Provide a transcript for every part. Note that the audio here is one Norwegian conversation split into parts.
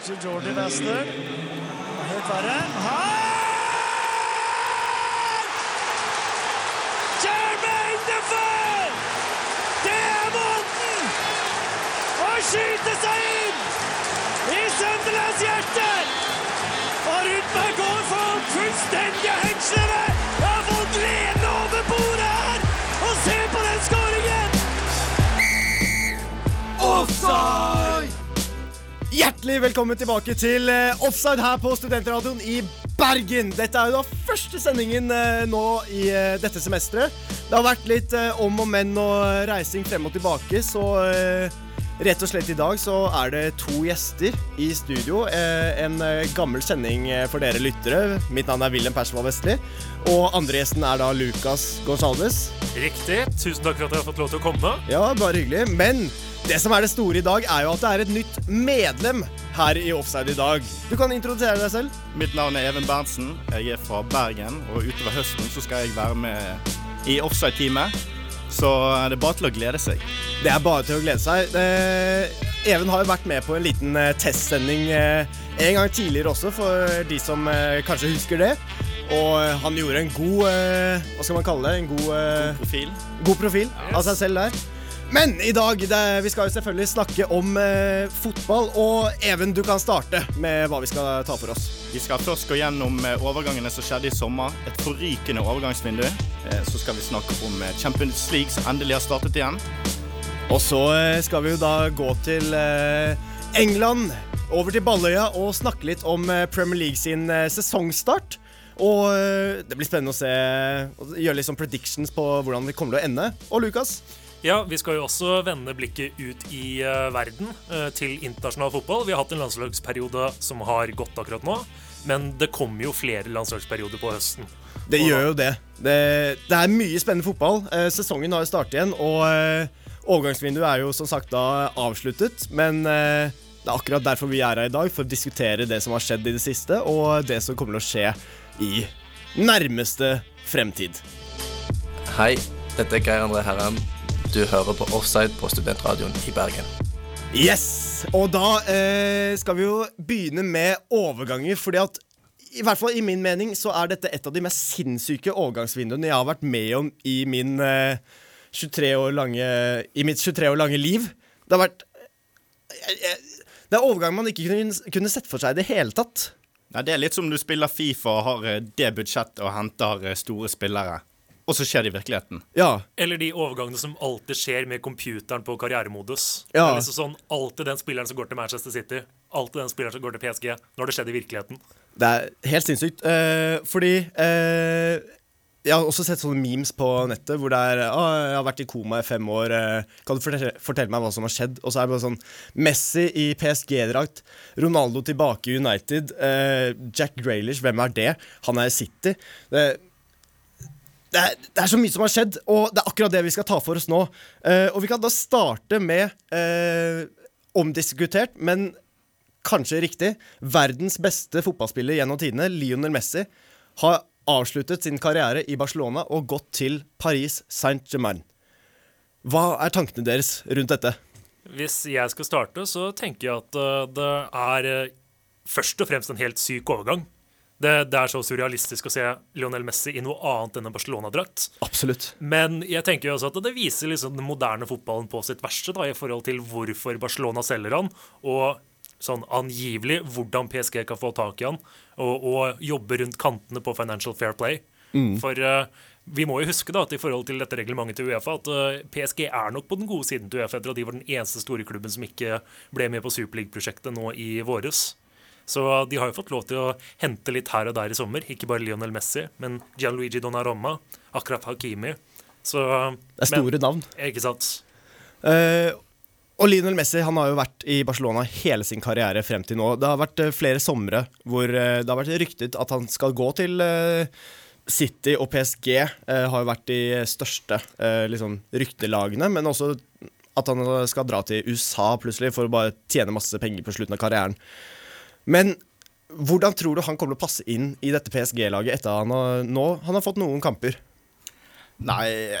Kanskje Jordi Wester. Helt verre. Her! Jermaine Defoe! Det er måten å skyte seg inn i Sunderlands hjerte! Og rundt meg går folk fullstendig hengslede! Hjertelig velkommen tilbake til eh, Offside her på Studentradioen i Bergen. Dette er jo da første sendingen eh, nå i eh, dette semesteret. Det har vært litt om og men og reising frem og tilbake, så rett og slett i dag så er det to gjester i studio. Eh, en eh, gammel sending eh, for dere lyttere. Mitt navn er Wilhelm Persvold Vestli. Og andre gjesten er da Lucas Gonsalves. Riktig. Tusen takk for at jeg har fått lov til å komme. Ja, bare hyggelig. Men det som er det store i dag, er jo at det er et nytt medlem her i Offside i dag. Du kan introdusere deg selv. Mitt navn er Even Berntsen. Jeg er fra Bergen, og utover høsten så skal jeg være med i offside-teamet. Så det er bare til å glede seg. Det er bare til å glede seg. Eh, Even har jo vært med på en liten eh, testsending eh, en gang tidligere også, for de som eh, kanskje husker det. Og eh, han gjorde en god eh, Hva skal man kalle det? En god, eh, Profil. god profil av seg selv der. Men i dag det, vi skal jo selvfølgelig snakke om eh, fotball. Og Even, du kan starte med hva vi skal ta for oss. Vi skal først gå gjennom eh, overgangene som skjedde i sommer. Et forrykende overgangsvindu. Eh, Så skal vi snakke om eh, Champions League som endelig har startet igjen. Og så eh, skal vi jo da gå til eh, England, over til Balløya, og snakke litt om Premier League sin sesongstart. Og det blir spennende å se gjøre litt sånn predictions på hvordan vi kommer til å ende. Og Lukas? Ja, Vi skal jo også vende blikket ut i eh, verden, eh, til internasjonal fotball. Vi har hatt en landslagsperiode som har gått akkurat nå, men det kommer jo flere landslagsperioder på høsten. Det gjør jo det. det. Det er mye spennende fotball. Eh, sesongen har jo startet igjen, og overgangsvinduet er jo som sagt da avsluttet. Men det er akkurat derfor vi er her i dag, for å diskutere det som har skjedd i det siste, og det som kommer til å skje i nærmeste fremtid. Hei, dette er Geir André Herrem. Du hører på Offside på Studentradioen i Bergen. Yes! Og da eh, skal vi jo begynne med overganger, fordi at i hvert fall i min mening så er dette et av de mest sinnssyke overgangsvinduene jeg har vært med om i min eh, 23 år lange I mitt 23 år lange liv. Det har vært Det er overgang man ikke kunne, kunne sett for seg i det hele tatt. Nei, det er litt som du spiller Fifa og har eh, det budsjettet og henter eh, store spillere. Og så skjer det i virkeligheten. Ja. Eller de overgangene som alltid skjer med computeren på karrieremodus. Ja. Det er liksom sånn, Alltid den spilleren som går til Manchester City, alltid den spilleren som går til PSG. Når det skjedde i virkeligheten. Det er helt sinnssykt. Eh, fordi eh, Jeg har også sett sånne memes på nettet hvor det er ah, 'Jeg har vært i koma i fem år. Eh, kan du fortelle, fortelle meg hva som har skjedd?' Og så er det bare sånn Messi i PSG-drakt. Ronaldo tilbake i United. Eh, Jack Graylish, hvem er det? Han er i City. Det, det, er, det er så mye som har skjedd, og det er akkurat det vi skal ta for oss nå. Uh, og vi kan da starte med uh, omdiskutert, men kanskje riktig, verdens beste fotballspiller gjennom tidene, Lionel Messi, har avsluttet sin karriere i Barcelona og gått til Paris Saint-Germain. Hva er tankene deres rundt dette? Hvis jeg skal starte, så tenker jeg at eh, det er først og fremst en helt syk overgang. Det, det er så surrealistisk å se Lionel Messi i noe annet enn en Barcelona-drakt. Absolutt. Men jeg tenker jo også at det viser liksom den moderne fotballen på sitt verste, da, i forhold til hvorfor Barcelona selger han, og sånn angivelig hvordan PSG kan få tak i han, og, og jobbe rundt kantene på Financial Fair Play. For uh, vi må jo huske da at i forhold til dette reglementet til Uefa, at uh, PSG er nok på den gode siden til Uefa etter at de var den eneste store klubben som ikke ble med på Superliga-prosjektet nå i våres. Så de har jo fått lov til å hente litt her og der i sommer. Ikke bare Lionel Messi, men Gianluigi Donnarumma, Akraf Hakimi. Så, Det er store navn. Ikke sant? Uh, og Lionel Messi han har jo vært i Barcelona hele sin karriere frem til nå. Det har vært eh, flere somre hvor eh, det har vært ryktet at han skal gå til City og PSG. har jo vært de største liksom, ryktelagene, men også at han skal dra til USA plutselig for å bare tjene masse penger på slutten av karrieren. Men hvordan tror du han kommer til å passe inn i dette PSG-laget etter at han har, nå, han har fått noen kamper? Nei,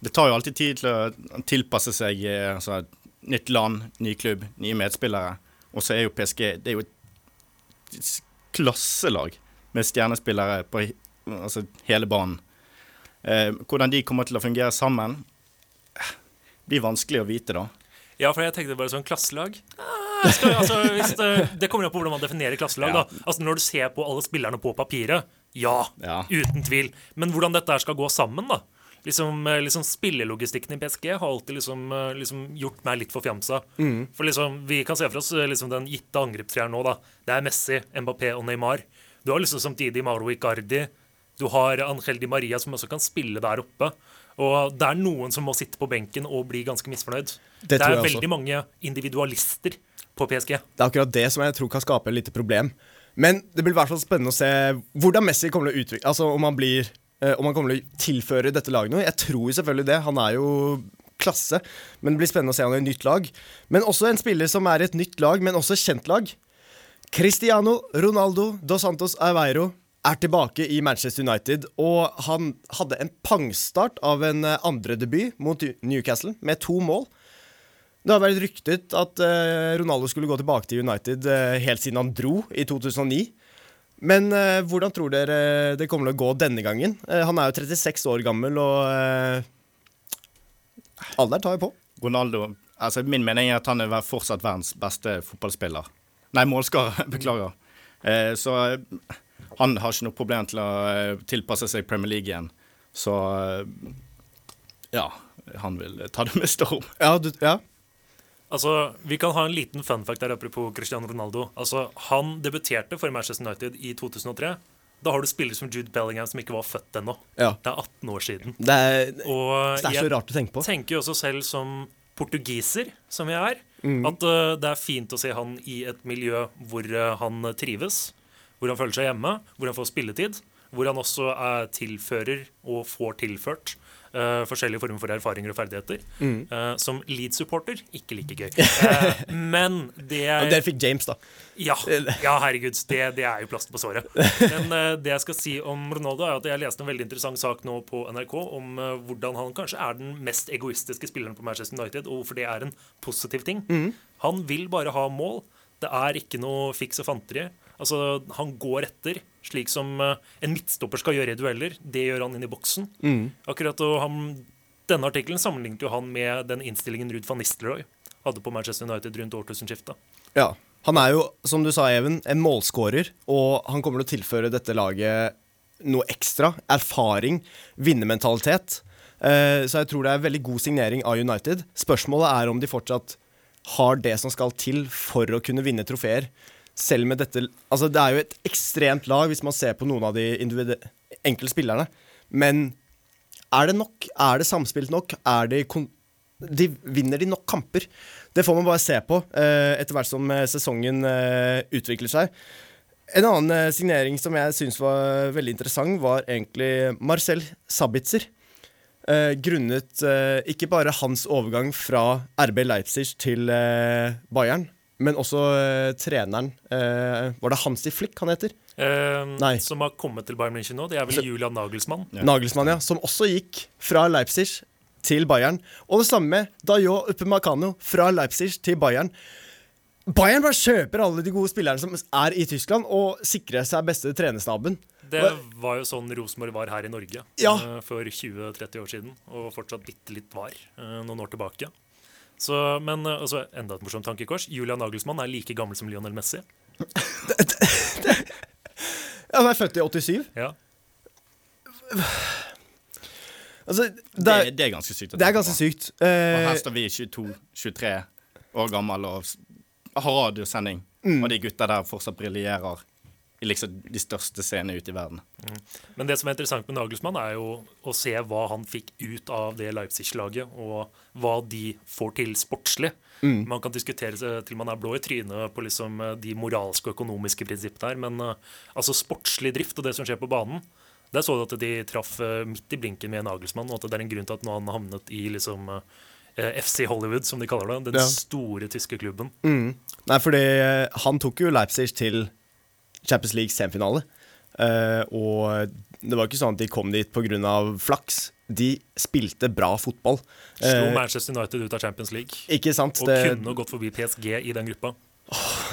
det tar jo alltid tid til å tilpasse seg eh, altså, nytt land, ny klubb, nye medspillere. Og så er jo PSG Det er jo et klasselag med stjernespillere på altså, hele banen. Eh, hvordan de kommer til å fungere sammen, eh, blir vanskelig å vite, da. Ja, for jeg tenkte bare sånn klasselag. Ah, skal, altså, hvis det, det kommer jo på hvordan man definerer klasselag. Ja. da. Altså Når du ser på alle spillerne på papiret, ja, Ja. uten tvil. Men hvordan dette skal gå sammen, da. Liksom, eh, liksom Spillelogistikken i PSG har alltid liksom, eh, liksom gjort meg litt forfjamsa. For liksom, vi kan se for oss eh, liksom den gitte angrepstreeren nå, da. Det er Messi, Mbappé og Neymar. Du har liksom samtidig Mauro Icardi. Du har Angel Di Maria som også kan spille der oppe. Og det er noen som må sitte på benken og bli ganske misfornøyd. Det Det, er veldig mange individualister på PSG. Det er akkurat det som jeg tror kan skape et lite problem. Men det blir i hvert fall spennende å se hvordan Messi kommer til å utvikle Altså om han blir eh, Om han kommer til å tilføre dette laget noe. Jeg tror selvfølgelig det. Han er jo klasse. Men det blir spennende å se han i et nytt lag. Men også en spiller som er i et nytt lag, men også et kjent lag. Cristiano Ronaldo dos Santos Aveiro er tilbake i Manchester United, og han hadde en pangstart av en eh, andredebut mot Newcastle med to mål. Det har vært ryktet at eh, Ronaldo skulle gå tilbake til United eh, helt siden han dro i 2009. Men eh, hvordan tror dere det kommer til å gå denne gangen? Han er jo 36 år gammel, og alder tar jo på. Ronaldo altså Min mening er at han er fortsatt verdens beste fotballspiller. Nei, målskårer. Beklager. Så han har ikke noe problem til å tilpasse seg Premier League igjen. Så ja, han vil ta det med storm. Ja, du, ja. Altså, Vi kan ha en liten fun fact der apropos Cristiano Ronaldo. Altså, Han debuterte for Manchester United i 2003. Da har du spillere som Jude Bellingham som ikke var født ennå. ja. Det er 18 år siden. Det er, Og det er så rart å tenke på. Jeg tenker jo også selv som portugiser, som jeg er, Mm. at uh, det er fint å se han i et miljø hvor uh, han trives, hvor han føler seg hjemme, hvor han får spilletid, hvor han også er tilfører og får tilført Uh, forskjellige former for erfaringer og ferdigheter. Mm. Uh, som Leeds-supporter ikke like gøy. Uh, men det Og Der fikk James, da. ja, ja herregud. Det, det er jo plaster på såret. Men eh, det jeg skal si om Ronaldo, er at jeg leste en veldig interessant sak nå på NRK om eh, hvordan han kanskje er den mest egoistiske spilleren på Manchester United, og hvorfor det er en positiv ting. Han vil bare ha mål. Det er ikke noe fiks og fanteri. Altså, han går etter, slik som eh, en midtstopper skal gjøre i dueller. Det gjør han inn i boksen. Akkurat og han, Denne artikkelen sammenlignet jo han med den innstillingen Ruud van Nistelrooy hadde på Manchester United rundt årtusenskiftet. Ja. Han er jo, som du sa, Even, en målskårer, og han kommer til å tilføre dette laget noe ekstra. Erfaring, vinnermentalitet. Eh, så jeg tror det er veldig god signering av United. Spørsmålet er om de fortsatt har det som skal til for å kunne vinne trofeer. Selv med dette Altså, det er jo et ekstremt lag hvis man ser på noen av de enkelte spillerne. Men er det nok? Er det samspilt nok? Er de, kon de Vinner de nok kamper? Det får man bare se på eh, etter hvert som eh, sesongen eh, utvikler seg. En annen eh, signering som jeg syns var veldig interessant, var egentlig Marcel Sabitzer. Eh, grunnet eh, ikke bare hans overgang fra RB Leipzig til Bayern, men også eh, treneren eh, Var det Hansi Flick han heter? Eh, Nei. som har kommet til Bayern München nå. Det er vel Julian Nagelsmann. Ja. Nagelsmann, ja. Som også gikk fra Leipzig til Bayern. Og det samme med Dayo Upamecano fra Leipzig til Bayern. Bayern bare kjøper alle de gode spillerne som er i Tyskland, og sikrer seg beste trenerstaben. Det var jo sånn Rosenborg var her i Norge Ja. eh, for 20-30 år siden, og fortsatt bitte litt var eh, noen år tilbake. Så, men eh, altså, enda et morsomt tankekors. Julian Nagelsmann er like gammel som Lionel Messi. Ja, Han er født i 87. Ja. Altså, det, er, det er ganske sykt. det er ganske sykt. Uh, Og Eh, her står vi 22-23 år gammel og har radiosending, Mm. og de gutta der fortsatt briljerer i liksom de største scenene ute i verden. Men det som er interessant med Nagelsmann, er jo å se hva han fikk ut av det Leipzig-laget, og hva de får til sportslig. Man kan diskutere til man er blå i trynet på liksom de moralske og økonomiske prinsippene her, men eh, altså sportslig drift og det som skjer på banen Der så du at de traff eh, midt i blinken med Nagelsmann, og at det er en grunn til at nå han har havnet i liksom eh, FC Hollywood, som de kaller det. Den Ja. store tyske klubben. mm. Nei, fordi han tok jo Leipzig til Champions League semifinale. Uh, og det var ikke sånn at de kom dit pga. flaks. De spilte bra fotball. Slo Eh, Manchester United ut av Champions League. ikke sant? Og Det, kunne gått forbi PSG i den gruppa.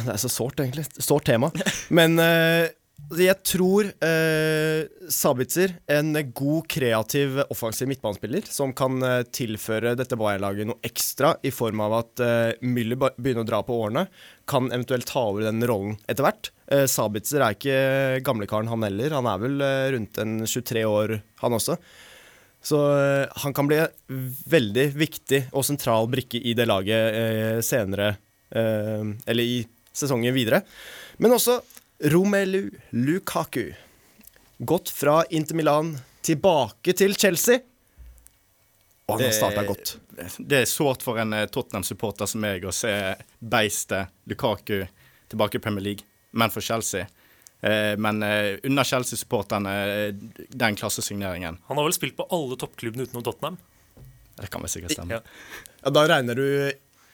Det er så sårt, egentlig. Sårt tema. Men eh, jeg tror eh, Sabitzer, en god, kreativ, offensiv midtbanespiller, som kan eh, tilføre dette Bayern-laget noe ekstra i form av at eh, Müller begynner å dra på årene, kan eventuelt ta over den rollen etter hvert. Eh, Sabitzer er ikke gamlekaren, han heller. Han er vel eh, rundt en 23 år, han også. Så eh, han kan bli veldig viktig og sentral brikke i det laget eh, senere, eller i sesongen videre. Men også Romelu Lukaku. Gått fra Inter Milan tilbake til Chelsea. Og han har starta godt. Det er sårt for en eh, Tottenham-supporter som meg å se beistet Lukaku tilbake i Premier League, men for Chelsea. Eh, men under Chelsea-supporterne eh, den klassesigneringen. Han har vel spilt på alle toppklubbene utenom Tottenham. Det kan vel sikkert stemme. Ja. Ja, da regner du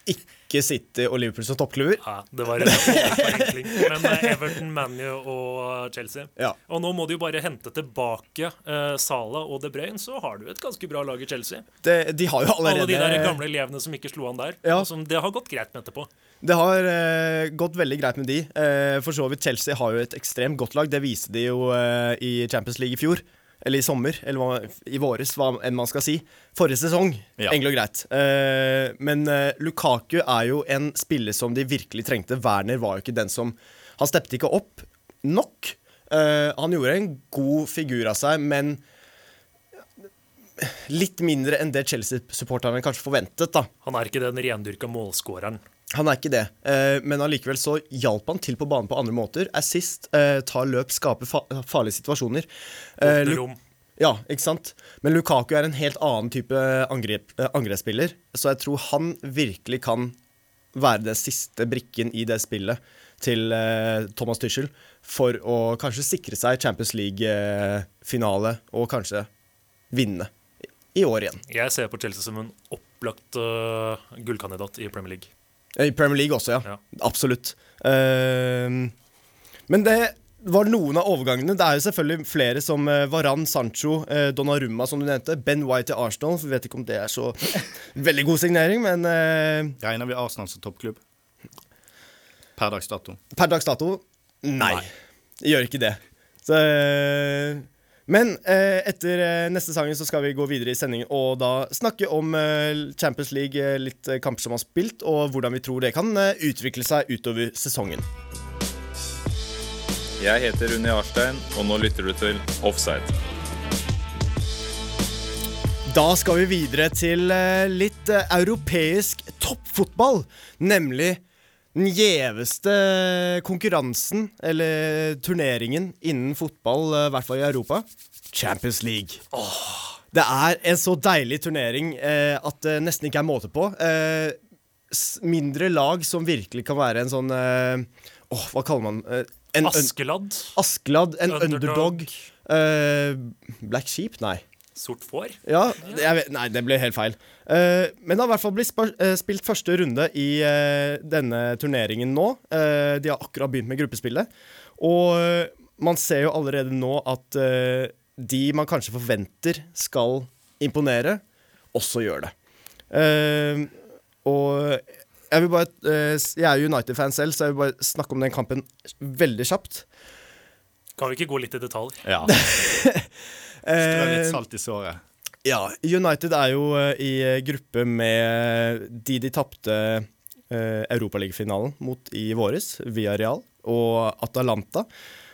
ikke City og Liverpool som toppklubber? Ja, det var en forenkling. Men eh, Everton, ManU og Chelsea. Ja. Og nå må du jo bare hente tilbake eh, Salah og De Bruyne, så har du et ganske bra lag i Chelsea. Det, de har jo Alle de der gamle elevene som ikke slo an der. Ja. Som det har gått greit med etterpå. Det har eh, gått veldig greit med de. Eh, for så vidt Chelsea har jo et ekstremt godt lag. Det viste de jo eh, i Champions League i fjor. Eller i sommer, eller i våres, hva enn man skal si. Forrige sesong, Ja. enkelt og greit. Eh, men eh, Lukaku er jo en spiller som de virkelig trengte. Werner var jo ikke den som Han steppet ikke opp nok. Eh, han gjorde en god figur av seg, men litt mindre enn det Chelsea-supporterne kanskje forventet. da Han er ikke den rendyrka målskåreren. Han er ikke det, eh, men allikevel så hjalp han til på banen på andre måter. Assist, tar ta løp, skape farlige situasjoner. Eh, rom. ja, ikke sant? Men Lukaku er en helt annen type angrep, eh, angrepsspiller, så jeg tror han virkelig kan være den siste brikken i det spillet til eh, Thomas Tuchel for å kanskje sikre seg Champions League-finale og kanskje vinne i- år igjen. Jeg ser på Chelsea som en opplagt eh, gullkandidat i Premier League. I Premier League også, ja. Ja. Absolutt. Uh, men det var noen av overgangene. Det er jo selvfølgelig flere som uh, Varan, Sancho, eh, Donnarumma, som du nevnte. Ben White til Arsenal. Vi vet ikke om det er så veldig god signering, men uh, Regner vi Arsenal som toppklubb? Per dags dato. per dags dato nei. Gjør ikke det. Så, eh, men eh, etter eh, neste sangen så skal vi gå videre i sendingen og da snakke om eh, Champions League, eh, litt eh, kamper som har spilt, og hvordan vi tror det kan eh, utvikle seg utover sesongen. Jeg heter Unni Arstein, og nå lytter du til Offside. Da skal vi videre til litt europeisk toppfotball, nemlig den gjeveste konkurransen, eller turneringen, innen fotball, eh, i hvert fall i Europa. Champions League. Det er en så deilig turnering eh, at det nesten ikke er måte på. Eh, mindre lag som virkelig kan være en sånn eh, Åh, hva kaller man eh, en, Askeladd. Askeladd. En underdog. Underdog. Eh, Black Sheep? Nei. Sort får. Ja, jeg vet, Nei, det ble helt feil. Eh, men det har i hvert fall blitt eh, spilt første runde i eh, denne turneringen nå. Eh, de har akkurat begynt med gruppespillet. Og man ser jo allerede nå at de man kanskje forventer skal imponere, også gjør det. Eh, og jeg vil bare Jeg er United-fan selv, så jeg vil bare snakke om den kampen veldig kjapt. Kan vi ikke gå litt i detalj? Ja. Strø litt Eh, salt i såret. Ja, United er jo eh, i eh, gruppe med de de tapte uh, Europaligafinalen mot i våres, via Real, og Atalanta.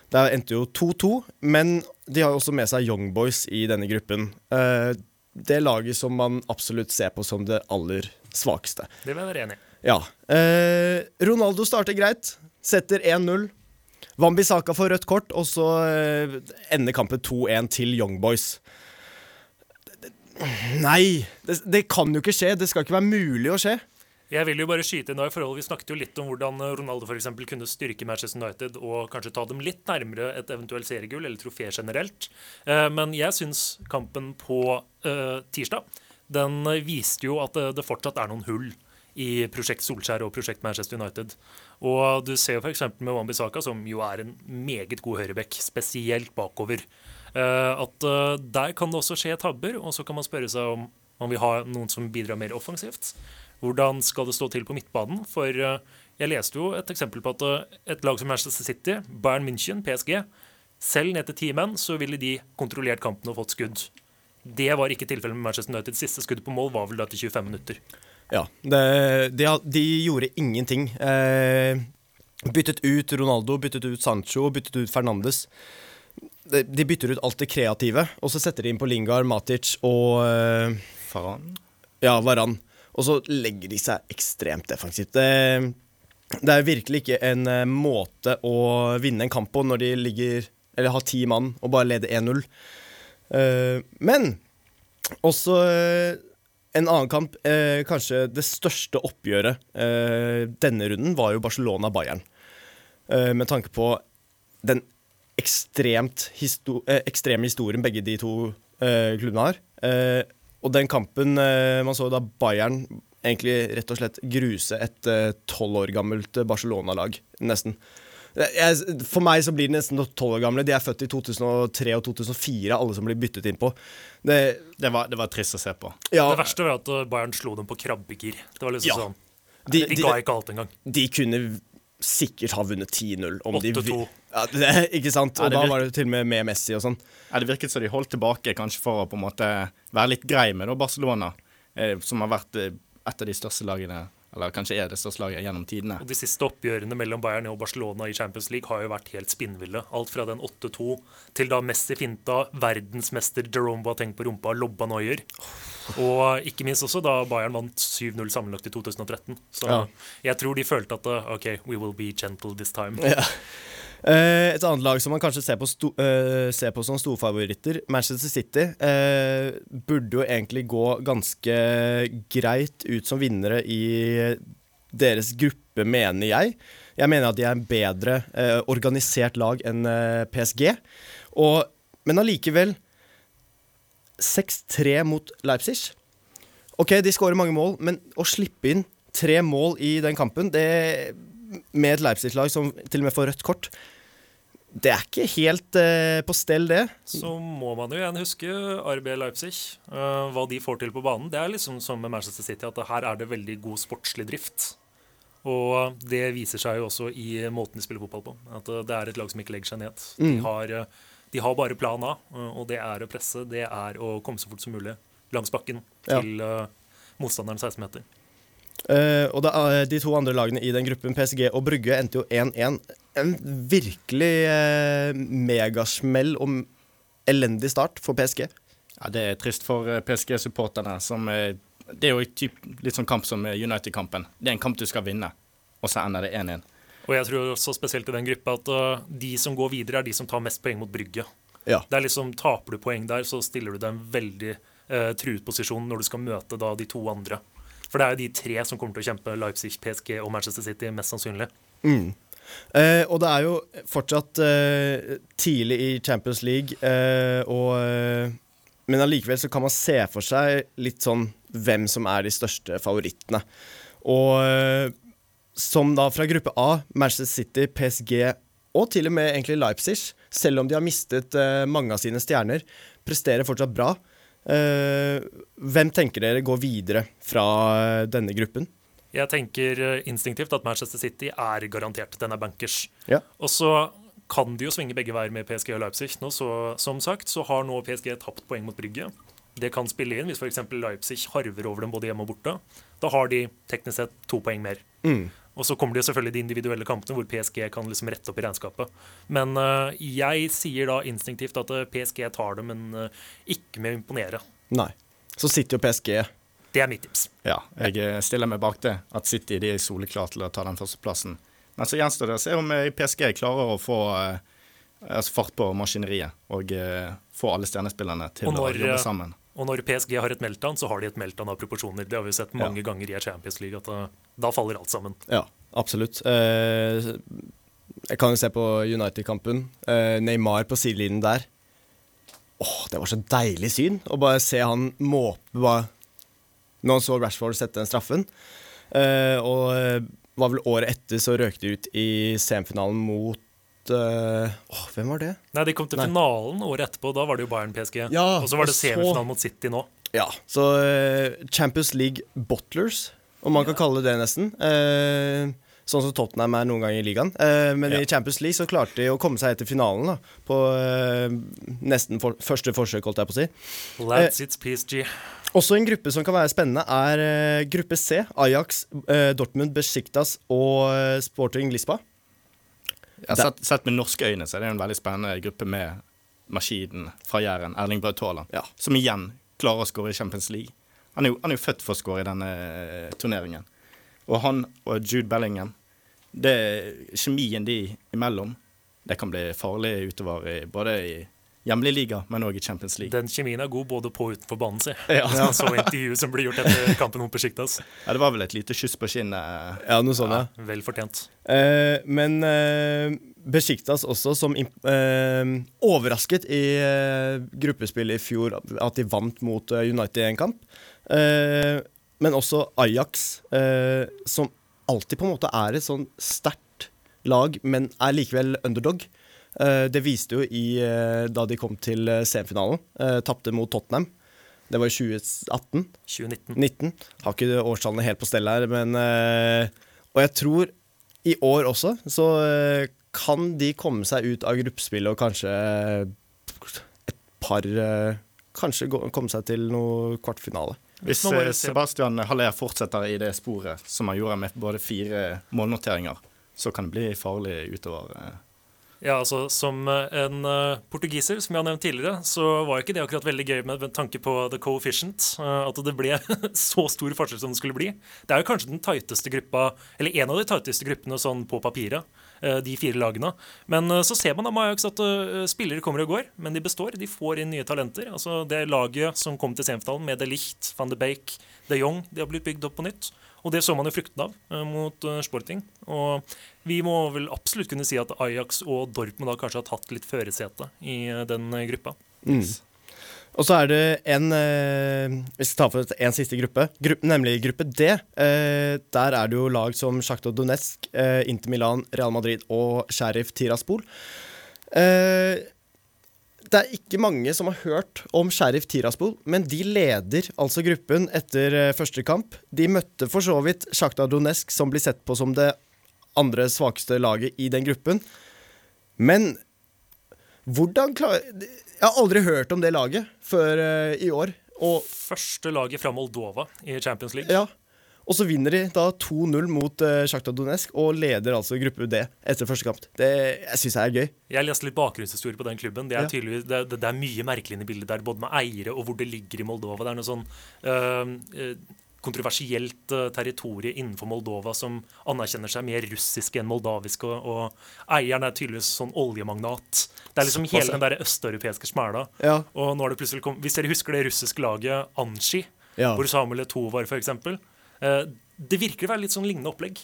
Der endte jo 2-2, men de har jo også med seg Young Boys i denne gruppen. Eh, det laget som man absolutt ser på som det aller svakeste. Det vil jeg være enig i. Ja. Eh, Ronaldo starter greit, setter 1-0. Wambisaka får rødt kort, og så eh, ender kampen 2-1 til Young Boys. Nei, det, det kan jo ikke skje. Det skal ikke være mulig å skje. Jeg vil jo bare skyte inn i forhold, Vi snakket jo litt om hvordan eh, Ronaldo for eksempel kunne styrke Manchester United og kanskje ta dem litt nærmere et eventuelt seriegull eller trofé generelt. Eh, Men jeg syns kampen på eh, tirsdag den viste jo at det fortsatt er noen hull i Prosjekt Solskjær og Prosjekt Manchester United. Og du ser jo f.eks. med Wambisaka, som jo er en meget god høyrebekk, spesielt bakover. Eh, At eh, der kan det også skje tabber, og så kan man spørre seg om man vil ha noen som bidrar mer offensivt. Hvordan skal det stå til på midtbanen? For eh, Jeg leste jo et eksempel på at et lag som Manchester City, Bayern München, PSG, selv ned til ti menn, så ville de kontrollert kampen og fått skudd. Det var ikke tilfellet med Manchester United. Siste skudd på mål var vel da til 25 minutter. Ja, det, de, de gjorde ingenting. Eh, byttet ut Ronaldo, byttet ut Sancho, byttet ut Fernandes. De, bytter ut alt det kreative, og så setter de inn på Lingard, Matic og uh, Faran. ja, Varan. Og så legger de seg ekstremt defensivt. Det, det er virkelig ikke en uh, måte å vinne en kamp på når de ligger Eller har ti mann og bare leder 1-0. Uh, men også uh, en annen kamp, eh, kanskje det største oppgjøret eh, denne runden, var jo Barcelona-Bayern. Eh, med tanke på den ekstremt histo eh, ekstreme historien begge de to eh, klubbene har. Eh, og den kampen eh, man så da Bayern egentlig rett og slett gruse et tolv år gammelt eh, Barcelona-lag, nesten. Eh, Jeg, for meg så blir de nesten tolv år gamle. De er født i 2003 og 2004, alle som blir byttet inn på. Det, Det var, det var trist å se på. ja, Det verste var at eh, Bayern slo dem på krabbegir. Det var liksom Ja. sånn de, De de, ga ikke alt engang. de kunne sikkert ha vunnet 10-0 om 8-2. vi- Ja, det, ikke sant? Og da var det til og med med Messi og sånn. Ja, det virket som de holdt tilbake kanskje for å på en måte være litt grei med da, Barcelona, eh, som har vært eh, et av de største lagene, eller kanskje er det største laget gjennom tidene. Og De siste oppgjørene mellom Bayern og Barcelona i Champions League har jo vært helt spinnville. Alt fra den 8-2 til da Messi finta verdensmester Jerome Boateng på rumpa lobba Neuer. Og ikke minst også da Bayern vant 7-0 sammenlagt i 2013. Så Ja. jeg tror de følte at eh, OK, we will be gentle this time. Eh, et annet lag som man kanskje ser på, sto, eh, ser på som storfavoritter, Manchester City, eh, burde jo egentlig gå ganske greit ut som vinnere i deres gruppe, mener jeg. Jeg mener at de er en bedre eh, organisert lag enn eh, PSG. Og, men allikevel 6-3 mot Leipzig. OK, de skårer mange mål, men å slippe inn tre mål i den kampen, det med et Leipzig-lag som til og med får rødt kort, det er ikke helt uh, på stell, det. Så må man jo igjen huske RB Leipzig. Uh, hva de får til på banen. Det er liksom som med Manchester City, at her er det veldig god sportslig drift. Og det viser seg jo også i måten de spiller fotball på. At eh, det er et lag som ikke legger seg ned. De, har, eh, de har bare plan A, og det er å presse. Det er å komme så fort som mulig langs bakken til motstanderen 16 meter. Eh, og da, er- de to andre lagene i den gruppen, PSG og Brygge, endte jo 1-1. En virkelig uh, megasmell og elendig start for PSG. Ja, Det er trist for PSG-supporterne. Det er jo typ, litt sånn kamp som United-kampen. Det er en kamp du skal vinne, og så ender det 1-1. Og jeg tror også spesielt i den gruppa at de som går videre, er de som tar mest poeng mot Brygge. Ja. Det er liksom, Taper du poeng der, så stiller du deg en veldig truet posisjon når du skal møte da de to andre. For det er jo de tre som kommer til å kjempe Leipzig, PSG og Manchester City, mest sannsynlig. Eh, og det er jo fortsatt eh, tidlig i Champions League, eh, og, eh, men allikevel så kan man se for seg litt sånn hvem som er de største favorittene. Og eh, som da fra gruppe A, Manchester City, PSG og til og med egentlig Leipzig, selv om de har mistet eh, mange av sine stjerner, presterer fortsatt bra. Eh, hvem tenker dere går videre fra eh, denne gruppen? Jeg tenker eh, instinktivt at Manchester City er garantert. Den er bankers. Ja. Og så kan de jo svinge begge veier med PSG og Leipzig. Nå, så, som sagt så har nå PSG tapt poeng mot Brygge. Det kan spille inn hvis f.eks. Leipzig harver over dem både hjemme og borte. Da har de teknisk sett to poeng mer. Og så kommer det jo selvfølgelig de individuelle kampene hvor PSG kan liksom rette opp i regnskapet. Men uh, jeg sier da instinktivt at eh, PSG tar det, men uh, ikke med å imponere. Nei. Så sitter jo PSG Det er mitt tips. Ja, jeg stiller meg bak det. At City de er soleklare til å ta den førsteplassen. Men så gjenstår det å se om PSG klarer å få uh, altså fart på maskineriet og få alle stjernespillerne til når, å jobbe sammen. Og når PSG har et meltdown, så har de et meltdown av proporsjoner. Det har vi sett mange ganger i Champions League, at da, da faller alt sammen. Ja, absolutt. Eh, jeg kan jo se på United-kampen. Eh, Neymar på sidelinjen der. Åh, det var så deilig syn å bare se han måpe bare Når han så Rashford sette den straffen. Eh, og eh, var vel året etter så røk de ut i semifinalen mot eh, Åh, hvem var det? Nei, De kom til Nei. finalen året etterpå. Da var det jo Bayern-PSG. Ja, og så var det så- semifinalen mot City nå. Ja, så uh, Champions League Bottlers, om man kan kalle det det nesten. Uh, sånn som Tottenham er noen ganger i ligaen. Men Ja. i Champions League så klarte de å komme seg etter finalen da, på nesten for, første forsøk, holdt jeg på å si. Lads, it's PSG. Også en gruppe som kan være spennende, er gruppe C. Ajax, Dortmund, Besiktas og Sporting Lisboa. Har sett, sett med norske øyne så er det en veldig spennende gruppe med maskinen fra Jæren, Erling Braut Haaland, Ja. som igjen klarer å skåre i Champions League. Han er, jo, han er jo født for å skåre i denne eh, turneringen. Og han og Jude Bellingham, det kjemien de imellom, det kan bli farlig utover i, både i hjemlig liga, men òg i Champions League. Den kjemien er god både på og utenfor banen, si. Ja. Jeg så intervjuet som ble gjort etter kampen mot Besiktas. Ja, det var vel et lite kyss på kinnet. Ja, noe sånt, ja. Vel fortjent. Eh, men eh, Besiktas også, som eh, overrasket i eh, gruppespillet i fjor at de vant mot eh, United i en kamp. Eh, men også Ajax, eh, som alltid på en måte er et sånn sterkt lag, men er likevel underdog. Eh, det viste jo i eh, da de kom til eh, semifinalen. Tapte mot Tottenham. Det var i 2018. 2019. 19. Har ikke årstallene helt på stell her, men eh, Og jeg tror i år også så kan de komme seg ut av gruppespillet og kanskje et par Kanskje komme seg til noe kvartfinale. Hvis Sebastian Haller fortsetter i det sporet som han gjorde med både fire målnoteringer, så kan det bli farlig utover. Ja, altså Som eh, en eh, portugiser, som jeg har nevnt tidligere, så var ikke det akkurat veldig gøy med, tanke på the coefficient. eh, at det ble så stor forskjell som det skulle bli. Det er jo kanskje den tighteste gruppa, eller en av de tighteste gruppene sånn på papiret. de fire lagene. Men så ser man da Majax at spillere kommer og går, men de består. De får inn nye talenter. Altså Det laget som kom til semifinalen med De Licht, van de Bake, de Jong, de har blitt bygd opp på nytt. Og det så man jo frukten av eh, mot eh, Sporting. Og vi må vel absolutt kunne si at Ajax og Dortmund da kanskje har tatt litt førersetet i eh, den gruppa. Og så er det en eh, Vi tar ta for en siste gruppe, gruppe nemlig gruppe D. Eh, der er det jo lag som Sjakta Donetsk, eh, Inter Milan, Real Madrid og Sheriff Tiraspol. Eh, det er ikke mange som har hørt om Sheriff Tiraspol, men de leder altså gruppen etter eh, første kamp. De møtte for så vidt Sjakta Donetsk, som blir sett på som det andre svakeste laget i den gruppen. Men hvordan klarer Jeg har aldri hørt om det laget før eh, i år. Og, Første laget fra Moldova i Champions League. ja, og så vinner de da 2-0 mot uh, Sjakta Donetsk og leder altså gruppe D etter første kamp. Det jeg syns jeg er gøy. Jeg leste litt bakgrunnshistorie på den klubben. Det er, tydeligvis, det, det, det er mye merkelig inne i bildet der, både med eiere og hvor det ligger i Moldova. Det er noe sånn uh, kontroversielt uh, territorie innenfor Moldova som anerkjenner seg mer russisk enn moldavisk, og, og eieren er tydeligvis sånn oljemagnat. Det er liksom hele den der østeuropeiske smæla. Ja. Og nå er det plutselig kom, Hvis dere husker det russiske laget Anshi, Ja. hvor Samuel Etovar, f.eks. Eh, det virker å være litt sånn lignende opplegg.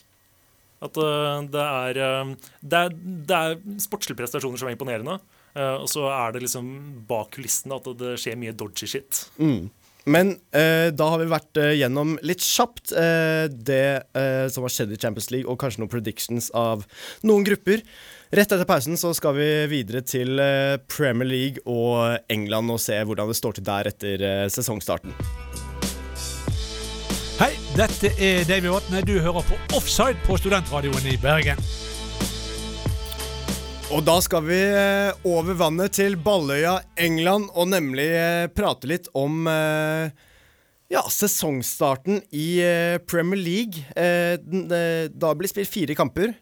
At eh, det, er, eh, det er Det er sportslige prestasjoner som er imponerende. og så er det liksom bak kulissene at det skjer mye dodgy shit. Men eh, da har vi vært eh, gjennom litt kjapt eh, det som har skjedd i Champions League, og kanskje noen predictions av noen grupper. Rett etter pausen så skal vi videre til Premier League og England og se hvordan det står til der etter sesongstarten. Hei, dette er Davy Vatne. Du hører på Offside på Studentradioen i Bergen. Og da skal vi eh, over vannet til Balløya, England, og nemlig eh, prate litt om eh, ja, sesongstarten i Premier League. Da blir det spilt fire kamper,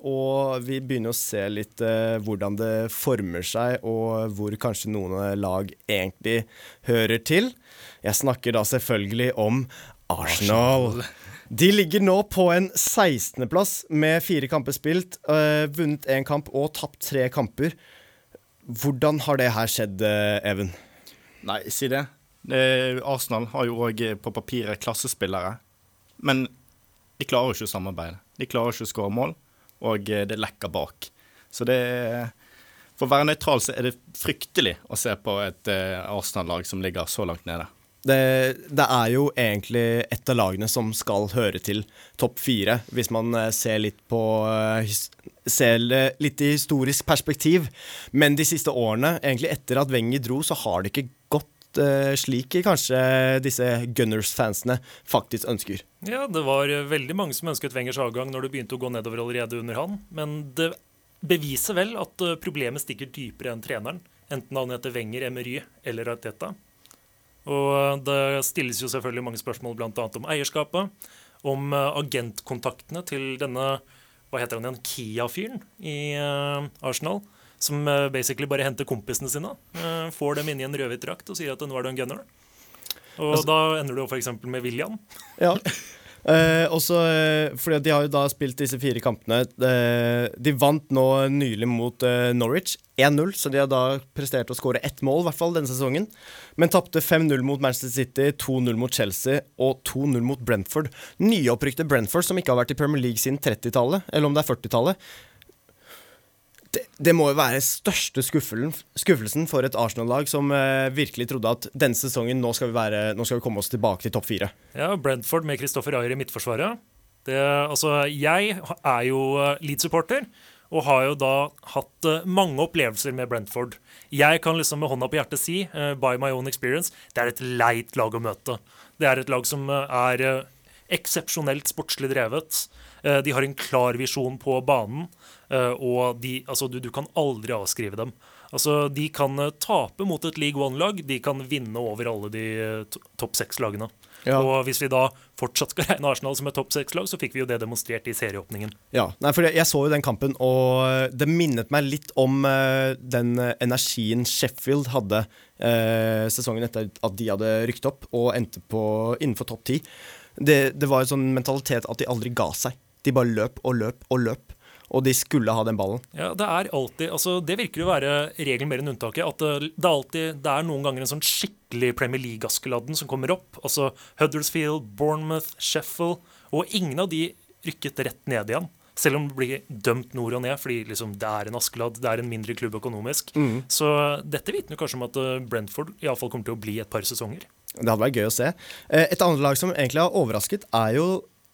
og vi begynner å se litt hvordan det former seg, og hvor kanskje noen lag egentlig hører til. Jeg snakker da selvfølgelig om Arsenal. De ligger nå på en 16.-plass med fire kamper spilt, øh, vunnet én kamp og tapt tre kamper. Hvordan har det her skjedd, øh, Even? Nei, si det. det Arsenal har jo òg på papiret klassespillere, men de klarer jo ikke å samarbeide. De klarer ikke å skåre mål, og eh, det lekker bak. Så det For å være nøytral så er det fryktelig å se på et eh, Arsenal-lag som ligger så langt nede. Det, det er jo egentlig et av lagene som skal høre til topp fire, hvis man øh, ser litt på øh, Ser litt i historisk perspektiv. Men de siste årene, egentlig etter at Wenger dro, så har det ikke gått eh, slik kanskje disse Gunners-fansene faktisk ønsker. Ja, det var eh, veldig mange som ønsket Wengers avgang når det begynte å gå nedover allerede under han. Men det beviser vel at eh, problemet stikker dypere enn treneren. Enten han heter Wenger, Emery eller Arteta. Og eh, det stilles jo selvfølgelig mange spørsmål bl.a. om eierskapet. Om eh, agentkontaktene til denne hva heter han igjen, Kia-fyren i eh, Arsenal. Som basically bare henter kompisene sine. får dem inn i en rødhvit drakt og sier at nå er du en gunner. Og da ender du f.eks. med William. Ja. Eh, også, fordi De har jo da spilt disse fire kampene. De vant nå nylig mot Norwich 1-0, så de har da prestert å skåre ett mål i hvert fall denne sesongen. Men tapte 5-0 mot Manchester City, 2-0 mot Chelsea og 2-0 mot Brentford. Nyopprykte Brentford, som ikke har vært i Premier League siden 30-tallet, eller om det er 40-tallet. Det, det må jo være største skuffelsen, for et Arsenal-lag som eh, virkelig trodde at denne sesongen nå skal, vi være, nå skal vi komme oss tilbake til topp fire. Ja, Brentford med Christoffer Ayer i midtforsvaret. Det, altså, jeg er jo eh, Leeds-supporter og har jo da hatt eh, mange opplevelser med Brentford. Jeg kan liksom med hånda på hjertet si, eh, by my own experience, det er et leit lag å møte. Det er et lag som eh, er eksepsjonelt sportslig drevet. De har en klar visjon på banen, og de, altså, du, du kan aldri avskrive dem. Altså, De kan tape mot et League One-lag, de kan vinne over alle de topp seks-lagene. Ja. Og hvis vi da fortsatt skal regne Arsenal som et topp seks-lag, så fikk vi jo det demonstrert i serieåpningen. Ja, nei, for jeg, så jo den kampen, og det minnet meg litt om eh, den energien Sheffield hadde eh, sesongen etter at de hadde rykt opp og endte på innenfor topp ti. Det, det var en sånn mentalitet at de aldri ga seg. De bare løp og løp og løp, og de skulle ha den ballen. Ja, Det er alltid, altså det virker å være regelen mer enn unntaket. At det, det, er alltid, det er noen ganger en sånn skikkelig Premier League-askeladden som kommer opp. Altså Huddersfield, Bournemouth, Sheffield. Og ingen av de rykket rett ned igjen. Selv om det blir dømt nord og ned, fordi liksom det er en askeladd, det er en mindre klubb økonomisk. Så dette vitner kanskje om at eh, Brentford i alle fall kommer til å bli et par sesonger. Det hadde vært gøy å se. Eh, Et annet lag som egentlig har overrasket, er jo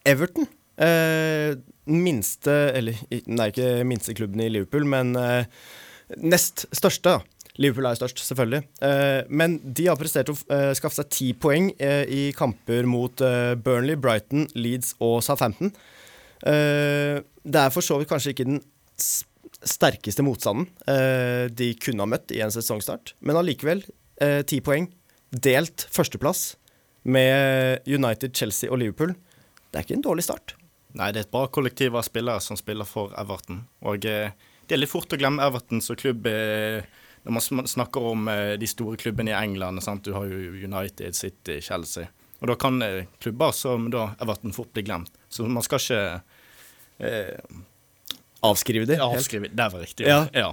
Everton. Eh, minste Eller nei, ikke minste klubben i Liverpool, men eh, nest største. da. Liverpool er størst, selvfølgelig. Eh, men de har prestert å eh, skaffe seg ti poeng eh, i kamper mot eh, Burnley, Brighton, Leeds og Southampton. Det er for så vidt kanskje ikke den sterkeste motstanden de kunne ha møtt i en sesongstart, men allikevel ti poeng. Delt førsteplass med United, Chelsea og Liverpool. Det er ikke en dårlig start. Nei, det er et bra kollektiv av spillere som spiller for Everton. Og eh, det er litt fort å glemme Everton som klubb eh, når man snakker om eh, de store klubbene i England. Sant? Du har jo United, City, Chelsea. Og da kan klubber som da Everton fort bli glemt. Så man skal ikke eh, Avskrive dem? avskrive Det var riktig. Ja. ja.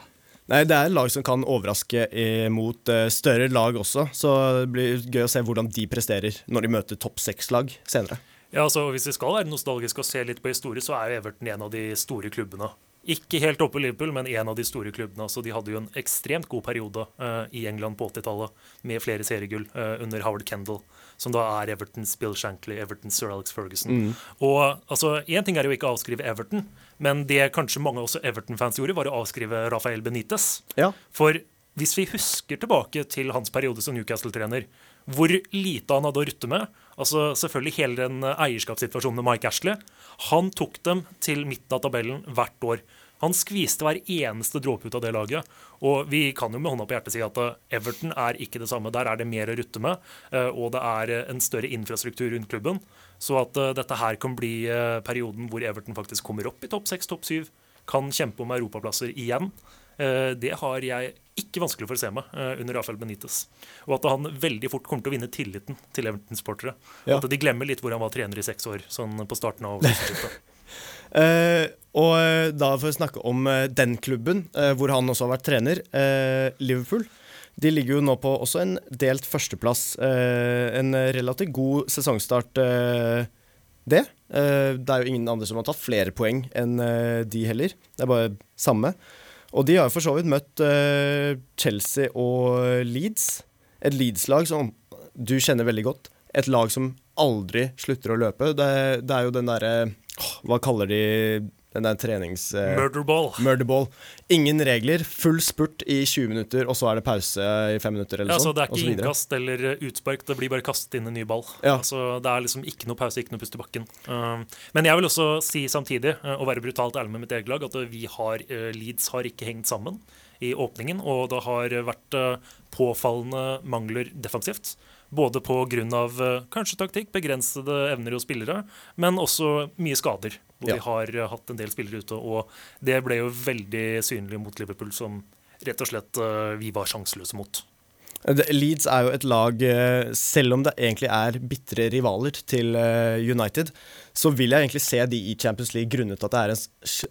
Nei, det er lag som kan overraske mot større lag også, så det blir gøy å se hvordan de presterer når de møter topp seks-lag senere. Ja, altså Hvis vi skal være nostalgiske og se litt på historie, så er jo Everton en av de store klubbene. Ikke helt oppe i Liverpool, men en av de store klubbene. Så De hadde jo en ekstremt god periode uh, i England på 80-tallet, med flere seriegull uh, under Howard Kendall, som da er Evertons Bill Shankly, Evertons Sir Alex Ferguson. Og altså, Én ting er jo ikke å avskrive Everton, men det kanskje mange også Everton-fans gjorde, var å avskrive Rafael Benitez. Ja. For hvis vi husker tilbake til hans periode som Newcastle-trener, hvor lite han hadde å rutte med altså Selvfølgelig hele den eh, eierskapssituasjonen med Mike Ashley. Han tok dem til midten av tabellen hvert år. Han skviste hver eneste dråpe ut av det laget. Og vi kan jo med hånda på hjertet si at eh, Everton er ikke det samme. Der er det mer å rutte med, eh, og det er en større infrastruktur rundt klubben. Så at dette her kan bli perioden hvor Everton faktisk kommer opp i topp seks, topp syv, kan kjempe om europaplasser igjen, det har jeg ikke vanskelig for å se meg eh, under Rafael Benitez. Og at han veldig fort kommer til å vinne tilliten til Everton-sportere. Ja. At de glemmer litt hvor han var trener i seks år, sånn på starten av. Eh, og eh, da for å snakke om eh, den klubben, uh, hvor han også har vært trener, uh, Liverpool. De ligger jo nå på også en delt førsteplass. Eh, en relativt god sesongstart, eh, det. Eh, det er jo ingen andre som har tatt flere poeng enn eh, de heller. Det er bare samme. Og de har for så vidt møtt uh, Chelsea og Leeds. Et Leeds-lag som du kjenner veldig godt. Et lag som aldri slutter å løpe. Det, det er jo den derre Hva kaller de Den der trenings... eh, Murderball. Murderball. Ingen regler, full spurt i 20 minutter, og så er det pause i 5 minutter eller Ja, så sånn. Det er ikke innkast eller eh, utspark, det blir bare kastet inn en ny ball. Ja. Altså, det er liksom ikke noe pause, ikke noe pust i bakken. Um, men jeg vil også si samtidig, uh, og være brutalt ærlig med mitt eget lag, at uh, vi har, uh, Leeds har ikke hengt sammen i åpningen, og det har vært uh, påfallende mangler defensivt. Både pga. av kanskje taktikk, begrensede evner hos spillere, men også mye skader. Hvor Ja. vi har uh, hatt en del spillere ute, og det ble jo veldig synlig mot Liverpool, som rett og slett uh, vi var sjanseløse mot. Leeds er jo et lag, eh, selv om det egentlig er bitre rivaler til eh, United, så vil jeg egentlig se de i Champions League grunnet at det er en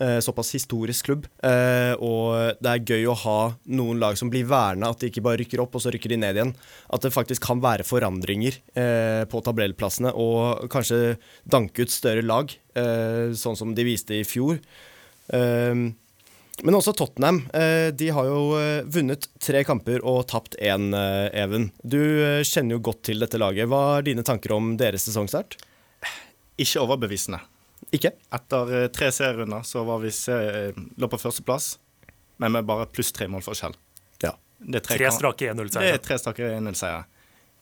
eh, såpass historisk klubb. Og det er gøy å ha noen lag som blir verna, at de ikke bare rykker opp og så rykker de ned igjen. At det faktisk kan være forandringer på tabellplassene, og kanskje danke ut større lag, sånn som de viste i fjor. Men også Tottenham. Eh, de har jo eh, vunnet tre kamper og tapt én, eh, Even. Du kjenner jo godt til dette laget. Hva er dine tanker om deres sesongstart? Ikke overbevisende. Ikke? Etter tre serierunder så var vi se, lå på førsteplass, men med bare pluss tre målforskjell. Ja. Det er Tre kamp- strake 1-0-seiere. er tre strake 1-0-seiere.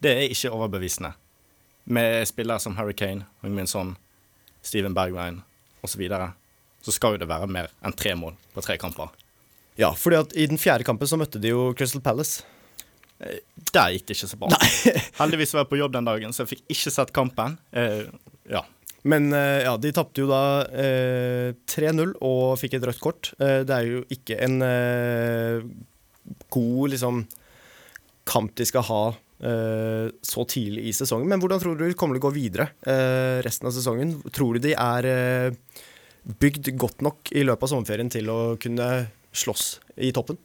Det er ikke overbevisende. Med spillere som Harry Kane, Min Son, Steven Bergwijn osv. Så, skal jo det være mer enn tre mål på tre kamper. Ja, fordi at i den fjerde kampen så møtte de jo Crystal Palace. Der gikk det ikke så bra. Heldigvis var jeg på jobb den dagen, så jeg fikk ikke sett kampen. Eh, ja. Men eh, ja, de tapte jo da eh, 3-0 og fikk et rødt kort. Eh, det er jo ikke en eh, god liksom kamp de skal ha eh, så tidlig i sesongen. Men hvordan tror du de kommer til å gå videre eh, resten av sesongen? Tror du de er eh, bygd godt nok i løpet av sommerferien til å kunne slåss i toppen?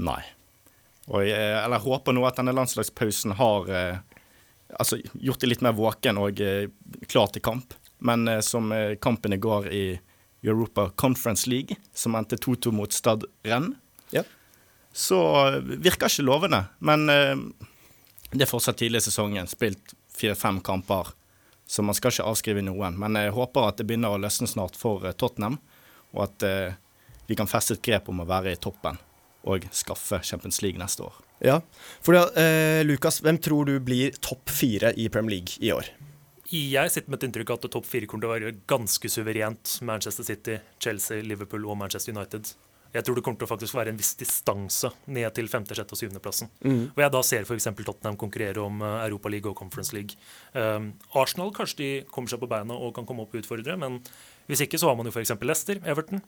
Nei. Og jeg, eller jeg håper nå at denne landslagspausen har eh, altså, gjort det litt mer våken og eh, klar til kamp. Men eh, som eh, kampen i går i Europa Conference League, som endte 2-2 mot Stad Renn, Ja. så eh, virker ikke lovende. Men eh, det er fortsatt tidlig i sesongen. Spilt fire-fem kamper, så man skal ikke avskrive noen. Men jeg håper at det begynner å løsne snart for eh, Tottenham, og at eh, vi kan feste et grep om å være i toppen og skaffe Champions League neste år. Ja. For eh, Lukas, hvem tror du blir topp fire i Premier League i år? Jeg sitter med et inntrykk av at topp fire kommer til å være ganske suverent. Manchester City, Chelsea, Liverpool og Manchester United. Jeg tror det kommer til å faktisk være en viss distanse ned til femte, sjette og syvendeplassen. Hvor jeg da ser f.eks. Tottenham konkurrere om Europaliga Europa League og Conference League. Um, Arsenal kanskje de kommer seg på beina og kan komme opp og utfordre, men hvis ikke så har man jo f.eks. Leicester, Everton,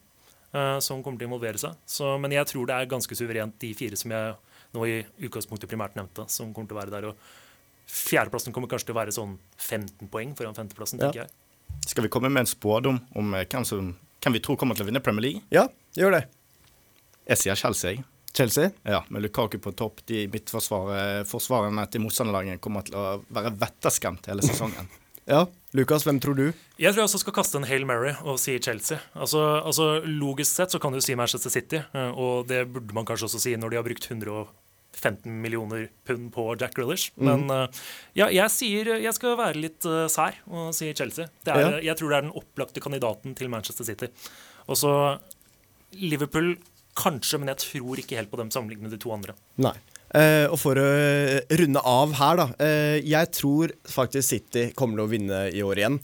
uh, som kommer til å involvere seg. Så, men jeg tror det er ganske suverent de fire som jeg nå i utgangspunktet primært nevnte, som kommer til å være der. og Fjerdeplassen kommer kanskje til å være sånn 15 poeng foran femteplassen, Ja. tenker jeg. Skal vi komme med en spådom om eh, hvem, som, hvem vi tror kommer til å vinne Premier League? Ja, gjør det. Jeg sier Chelsea. Chelsea? Ja, med Lukaku på topp. De midtforsvarerne til motstanderlaget kommer til å være vetterskremt hele sesongen. Ja. Lukas, hvem tror du? Jeg tror jeg også skal kaste en Hail Mary og si Chelsea. Altså, altså Logisk sett så kan du si Manchester City, eh, og det burde man kanskje også si når de har brukt 115 millioner pund på Jack Grealish. Men eh, ja, jeg sier jeg skal være litt eh, sær og si Chelsea. Det er, Ja. Jeg tror det er den opplagte kandidaten til Manchester City. Og så Liverpool kanskje, men jeg tror ikke helt på dem sammenlignet med de to andre. Nei. Uh, og for å eh, runde av her, da. Uh, jeg tror faktisk City kommer til å vinne i år igjen.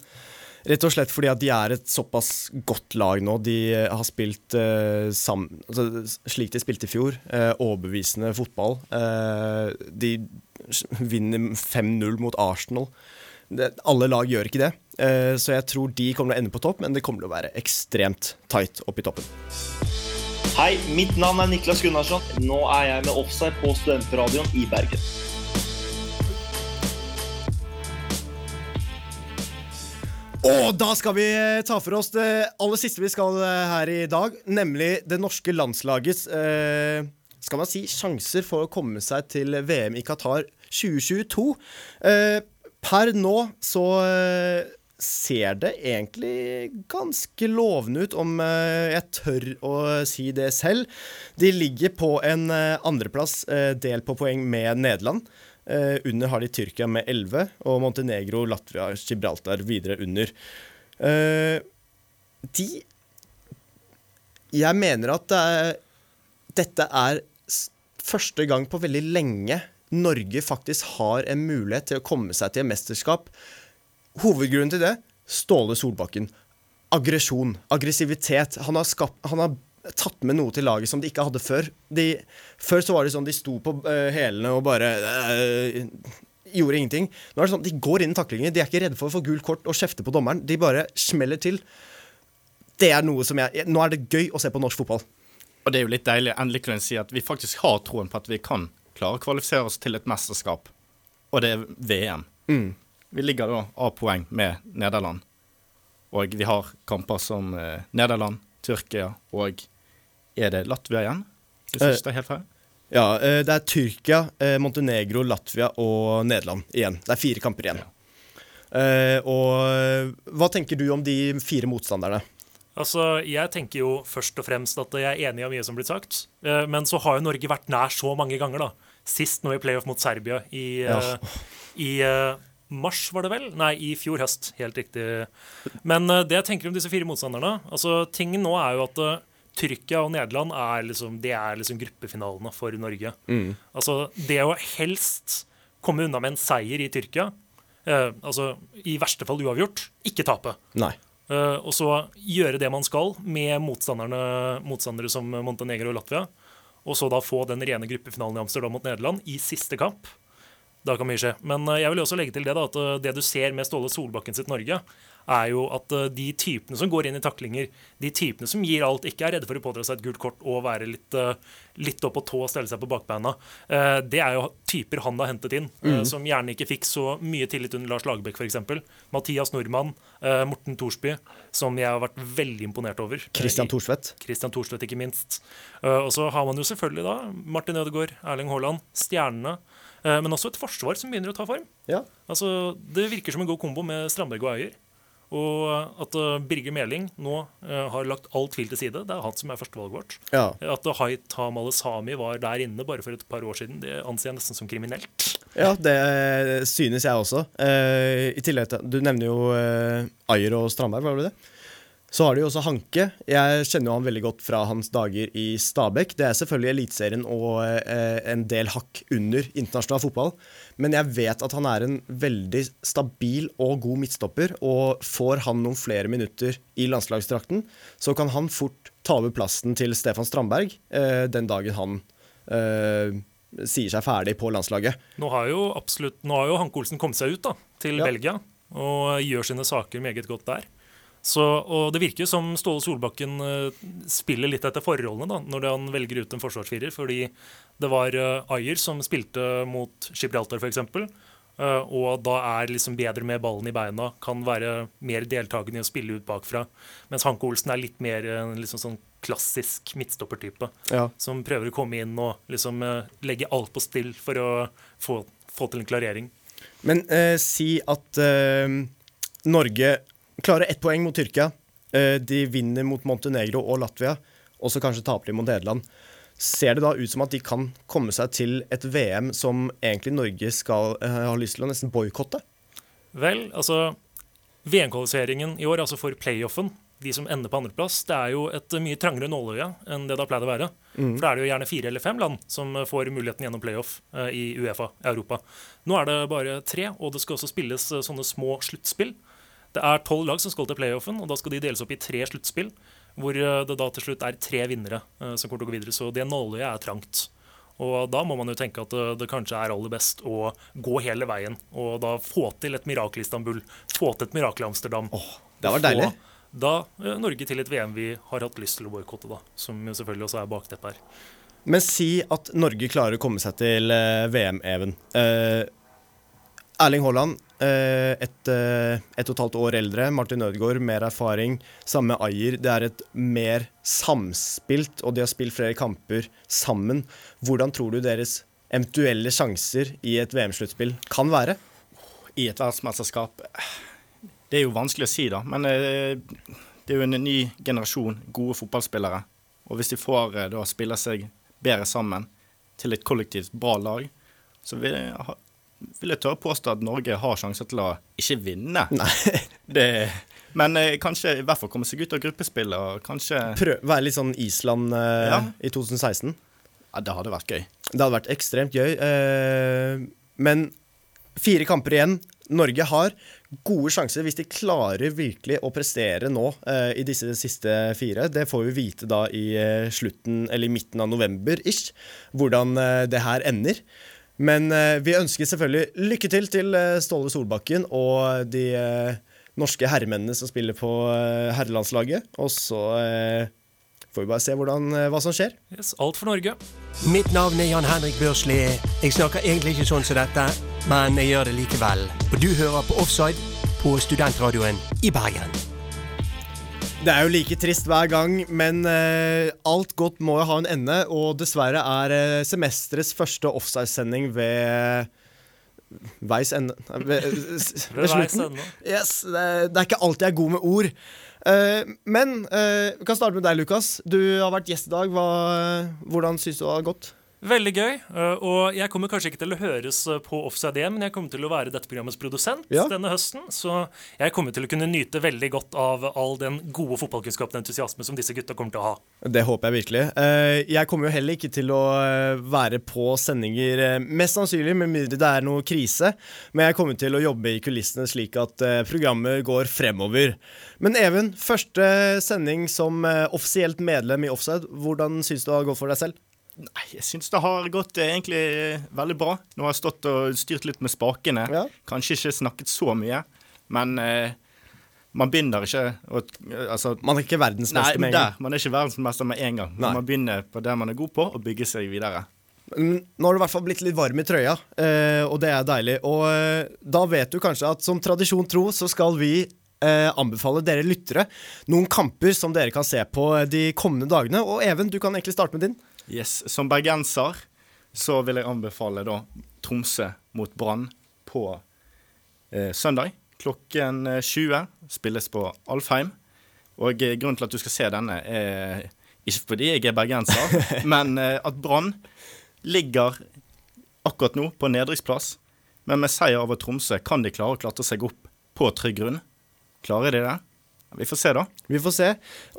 Rett og slett fordi at de er et såpass godt lag nå. De har spilt uh, sam altså, slik de spilte i fjor. Overbevisende fotball. De vinner 5-0 mot Arsenal. Det, alle lag gjør ikke det. Så jeg tror de kommer til å ende på topp, men det kommer til å være ekstremt tight oppe i toppen. Hei, mitt navn er Niklas Gunnarsson. Nå er jeg med Offside på Studentradioen i Bergen. Og da skal vi eh, ta for oss det aller siste vi skal eh, her i dag, nemlig det norske landslagets eh, skal man si, sjanser for å komme seg til VM i Qatar 2022. Eh, per nå så eh, ser det egentlig ganske lovende ut, om eh, jeg tør å si det selv. De ligger på en eh, andreplass, eh, delt på poeng med Nederland. Under har de Tyrkia med 11, og Montenegro, Latvia, Gibraltar videre under. De jeg mener at det er, dette er første gang på veldig lenge Norge faktisk har en mulighet til å komme seg til et mesterskap. Hovedgrunnen til det Ståle Solbakken. Aggresjon, aggressivitet. Han har, skapt, han har tatt med noe til laget som de ikke hadde før. De, før så var det sånn de sto på uh, hælene og bare uh, gjorde ingenting. Nå er det sånn, De går inn i taklinger. De er ikke redde for å få gult kort og kjefte på dommeren. De bare smeller til. Det er noe som jeg, Nå er det gøy å se på norsk fotball. Og det er jo litt deilig endelig kunne si at vi faktisk har troen på at vi kan klare å kvalifisere oss til et mesterskap, og det er VM. Vi ligger da av poeng med Nederland, og vi har kamper som eh, Nederland, Tyrkia og Er det Latvia igjen? Hvis jeg ikke tar helt feil? Ja, eh, Det er Tyrkia, eh, Montenegro, Latvia og Nederland igjen. Det er fire kamper igjen. Eh, og eh, hva tenker du om de fire motstanderne? Altså, Jeg tenker jo først og fremst at jeg er enig i mye som blir sagt. Eh, Men så har jo Norge vært nær så mange ganger, da. Sist nå i playoff mot Serbia i, Ja. eh, i eh, mars, var det vel? Nei, i fjor høst. Helt riktig. Men eh, det jeg tenker om disse fire motstanderne altså Tingen nå er jo at eh, Tyrkia og Nederland er liksom, det er liksom gruppefinalene for Norge. Altså, det å helst komme unna med en seier i Tyrkia, eh, altså i verste fall uavgjort, ikke tape. Nei. Eh, og så gjøre det man skal med motstandere som Montenegro og Latvia. Og så da få den rene gruppefinalen i Amsterdam mot Nederland i siste kamp. Da kan mye skje. Men eh, jeg vil også legge til det da, at eh, det du ser med Ståle Solbakken sitt Norge, er jo at eh, de typene som går inn i taklinger, de typene som gir alt, ikke er redde for å pådra seg et gult kort og være litt, litt opp på tå og stelle seg på bakbeina, det er jo typer han har hentet inn, mm. som gjerne ikke fikk så mye tillit under Lars Lagerbäck f.eks. Mathias Nordmann, Morten Thorsby, som jeg har vært veldig imponert over. Christian Thorsvedt. Christian Thorsvedt, ikke minst. Og så har man jo selvfølgelig da Martin Ødegaard, Erling Haaland, stjernene. Eh, men også et forsvar som begynner å ta form. Ja. Altså, Det virker som en god kombo med Strandberg og Ayer. Og at eh, Birger Meling nå eh, har lagt all tvil til side. Det er han som er førstevalget vårt. Ja. At Hait Haitam var der inne bare for et par år siden, det anser jeg nesten som kriminelt. ja, det synes jeg også. I tillegg til Du nevner jo Ayer og Strandberg, var det det? Så har de også Hanke. Jeg kjenner jo han veldig godt fra hans dager i Stabæk. Det er selvfølgelig Eliteserien og eh, en del hakk under internasjonal fotball. Men jeg vet at han er en veldig stabil og god midtstopper. Og får han noen flere minutter i landslagsdrakten, så kan han fort ta over plassen til Stefan Strandberg eh, den dagen han eh, sier seg ferdig på landslaget. Nå har jo absolutt, nå har jo Hanke Olsen kommet seg ut da, til Ja. Belgia og gjør sine saker meget godt der. Så, og Det virker som Ståle Solbakken eh, spiller litt etter forholdene da, når han velger ut en forsvarsfirer. Fordi det var uh, Ayer som spilte mot Gibraltar f.eks. Uh, og da er liksom bedre med ballen i beina, kan være mer deltakende i å spille ut bakfra. Mens Hanke Olsen er litt mer en liksom sånn klassisk midtstoppertype Ja. som prøver å komme inn og liksom eh, legge alt på still for å få, få til en klarering. Men eh, si at eh, Norge klarer ett poeng mot Tyrkia. Eh, de vinner mot Montenegro og Latvia, og så kanskje taper de mot Nederland. Ser det da ut som at de kan komme seg til et VM som egentlig Norge skal eh, ha lyst til å nesten boikotte? Vel, altså VM-kvalifiseringen i år, altså for playoffen, de som ender på andreplass, det er jo et mye trangere nåløye enn det det har pleid å være. For da er det jo gjerne fire eller fem land som får muligheten gjennom playoff eh, i Uefa, Europa. Nå er det bare tre, og det skal også spilles sånne små sluttspill. Det er tolv lag som skal til playoffen, og da skal de deles opp i tre sluttspill. Hvor eh, det da til slutt er tre vinnere eh, som kommer til å gå videre. Så det nåløyet er trangt. Og da må man jo tenke at det, det kanskje er aller best å gå hele veien. Og da få til et mirakel i Istanbul, få til et mirakel i Amsterdam. det var deilig. Få da eh, Norge til et VM vi har hatt lyst til å boikotte, da. Som jo selvfølgelig også er bakteppet her. Men si at Norge klarer å komme seg til eh, VM, Even. Eh, Erling Haaland, eh, et, eh, et og et halvt år eldre. Martin Ødegaard, mer erfaring. Samme Ayer. Det er et mer samspilt, og de har spilt flere kamper sammen. Hvordan tror du deres eventuelle sjanser i et VM-sluttspill kan være? I et verdensmesterskap Det er jo vanskelig å si, da. Men eh, det er jo en ny generasjon gode fotballspillere. Og hvis de får da spille seg bedre sammen til et kollektivt bra lag, så vil vil jeg tørre påstå at Norge har sjanser til å ikke vinne. Nei. Det, Men eh, kanskje i hvert fall komme seg ut av gruppespillet og kanskje Prøv, være litt sånn Island eh, Ja. i 2016. Ja, det hadde vært gøy. Det hadde vært ekstremt gøy. Eh, men fire kamper igjen. Norge har gode sjanser hvis de klarer virkelig å prestere nå eh, i disse siste fire. Det får vi vite da i eh, slutten, eller i midten av november ish, hvordan eh, det her ender. Men eh, vi ønsker selvfølgelig lykke til til eh, Ståle Solbakken og de eh, norske herremennene som spiller på herrelandslaget. Og så får vi bare se hvordan, hva som skjer. Yes, alt for Norge. Mitt navn er Jan Henrik Børsli. Jeg snakker egentlig ikke sånn som dette, men jeg gjør det likevel. Og du hører på Offside på studentradioen i Bergen. Det er jo like trist hver gang, men uh, alt godt må jo ha en ende. Og dessverre er uh, semesterets første offside-sending ved veis ende Ved, s- Ved ved slutten. Yes, det, det er ikke alltid jeg er god med ord. Eh, men eh, vi kan starte med deg, Lukas. Du har vært gjest i dag. Hva, hvordan syns du det har gått? Veldig gøy. eh, Og jeg kommer kanskje ikke til å høres eh, på Offside igjen, men jeg kommer til å være dette programmets produsent Ja. denne høsten. Så jeg kommer til å kunne nyte veldig godt av all den gode fotballkunnskapen og entusiasmen som disse gutta kommer til å ha. Det håper jeg virkelig. Eh, jeg kommer jo heller ikke til å være på sendinger, mest sannsynlig, med mindre det er noe krise. Men jeg kommer til å jobbe i kulissene slik at programmet går fremover. Men Even, første sending som offisielt medlem i Offside. Hvordan syns du det har gått for deg selv? Nei, jeg syns det har gått eh, egentlig eh, veldig bra. Nå har jeg stått og styrt litt med spakene. Ja. Kanskje ikke snakket så mye, men eh, man begynner ikke å Altså Man er ikke Nei, verdensmester med en gang. der. Man er ikke verdensmester med en gang. Nei. Man begynner på det man er god på, og bygger seg videre. Nå har du i hvert fall blitt litt varm i trøya, eh, og det er deilig. Og da vet du kanskje at som tradisjon tro, så skal vi anbefale dere lyttere noen kamper som dere kan se på de kommende dagene. Og Even, du kan egentlig starte med din. Yes, Som bergenser så vil jeg anbefale da Tromsø mot Brann på eh, søndag klokken eh, 20. Spilles på Alfheim. Og eh, grunnen til at du skal se denne, er ikke fordi jeg er bergenser, men eh, at Brann ligger akkurat nå på nedrykksplass. Men med seier over Tromsø kan de klare å klatre seg opp på trygg grunn. Klarer de det? Vi får se, da. Vi får se.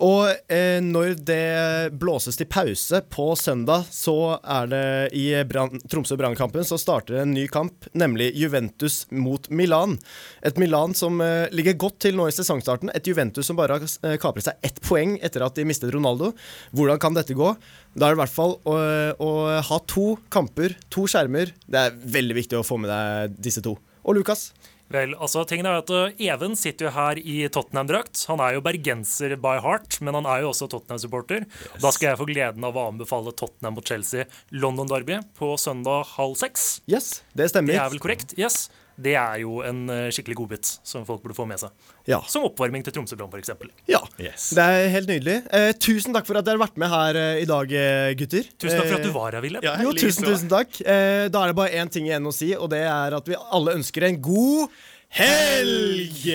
Og eh, når det blåses til pause på søndag, så er det i brand, Tromsø-Brannkampen så starter en ny kamp, nemlig Juventus mot Milan. Et Milan som eh, ligger godt til nå i sesongstarten. Et Juventus som bare har eh, kapret seg ett poeng etter at de mistet Ronaldo. Hvordan kan dette gå? Da er det i hvert fall å, å ha to kamper, to skjermer. Det er veldig viktig å få med deg disse to. Og Lukas? Vel, altså, tingen er at uh, Even sitter jo her i Tottenham-drakt. Han er jo bergenser by heart, men han er jo også Tottenham-supporter. Da skal jeg få gleden av å anbefale Tottenham mot Chelsea London Derby på søndag halv seks. Yes, det stemmer. Det er vel korrekt? Yes. Det er jo en uh, skikkelig godbit som folk burde få med seg. Ja. Som oppvarming til Tromsø Brann, f.eks. Ja, Yes. det er helt nydelig. Eh, tusen takk for at dere har vært med her eh, i dag, eh, gutter. Tusen takk for at Eh, du var her, Wilhelm. Ja, Jo, tusen, tusen takk. Eh, da er det bare én ting igjen å si, og det er at vi alle ønsker en god helg!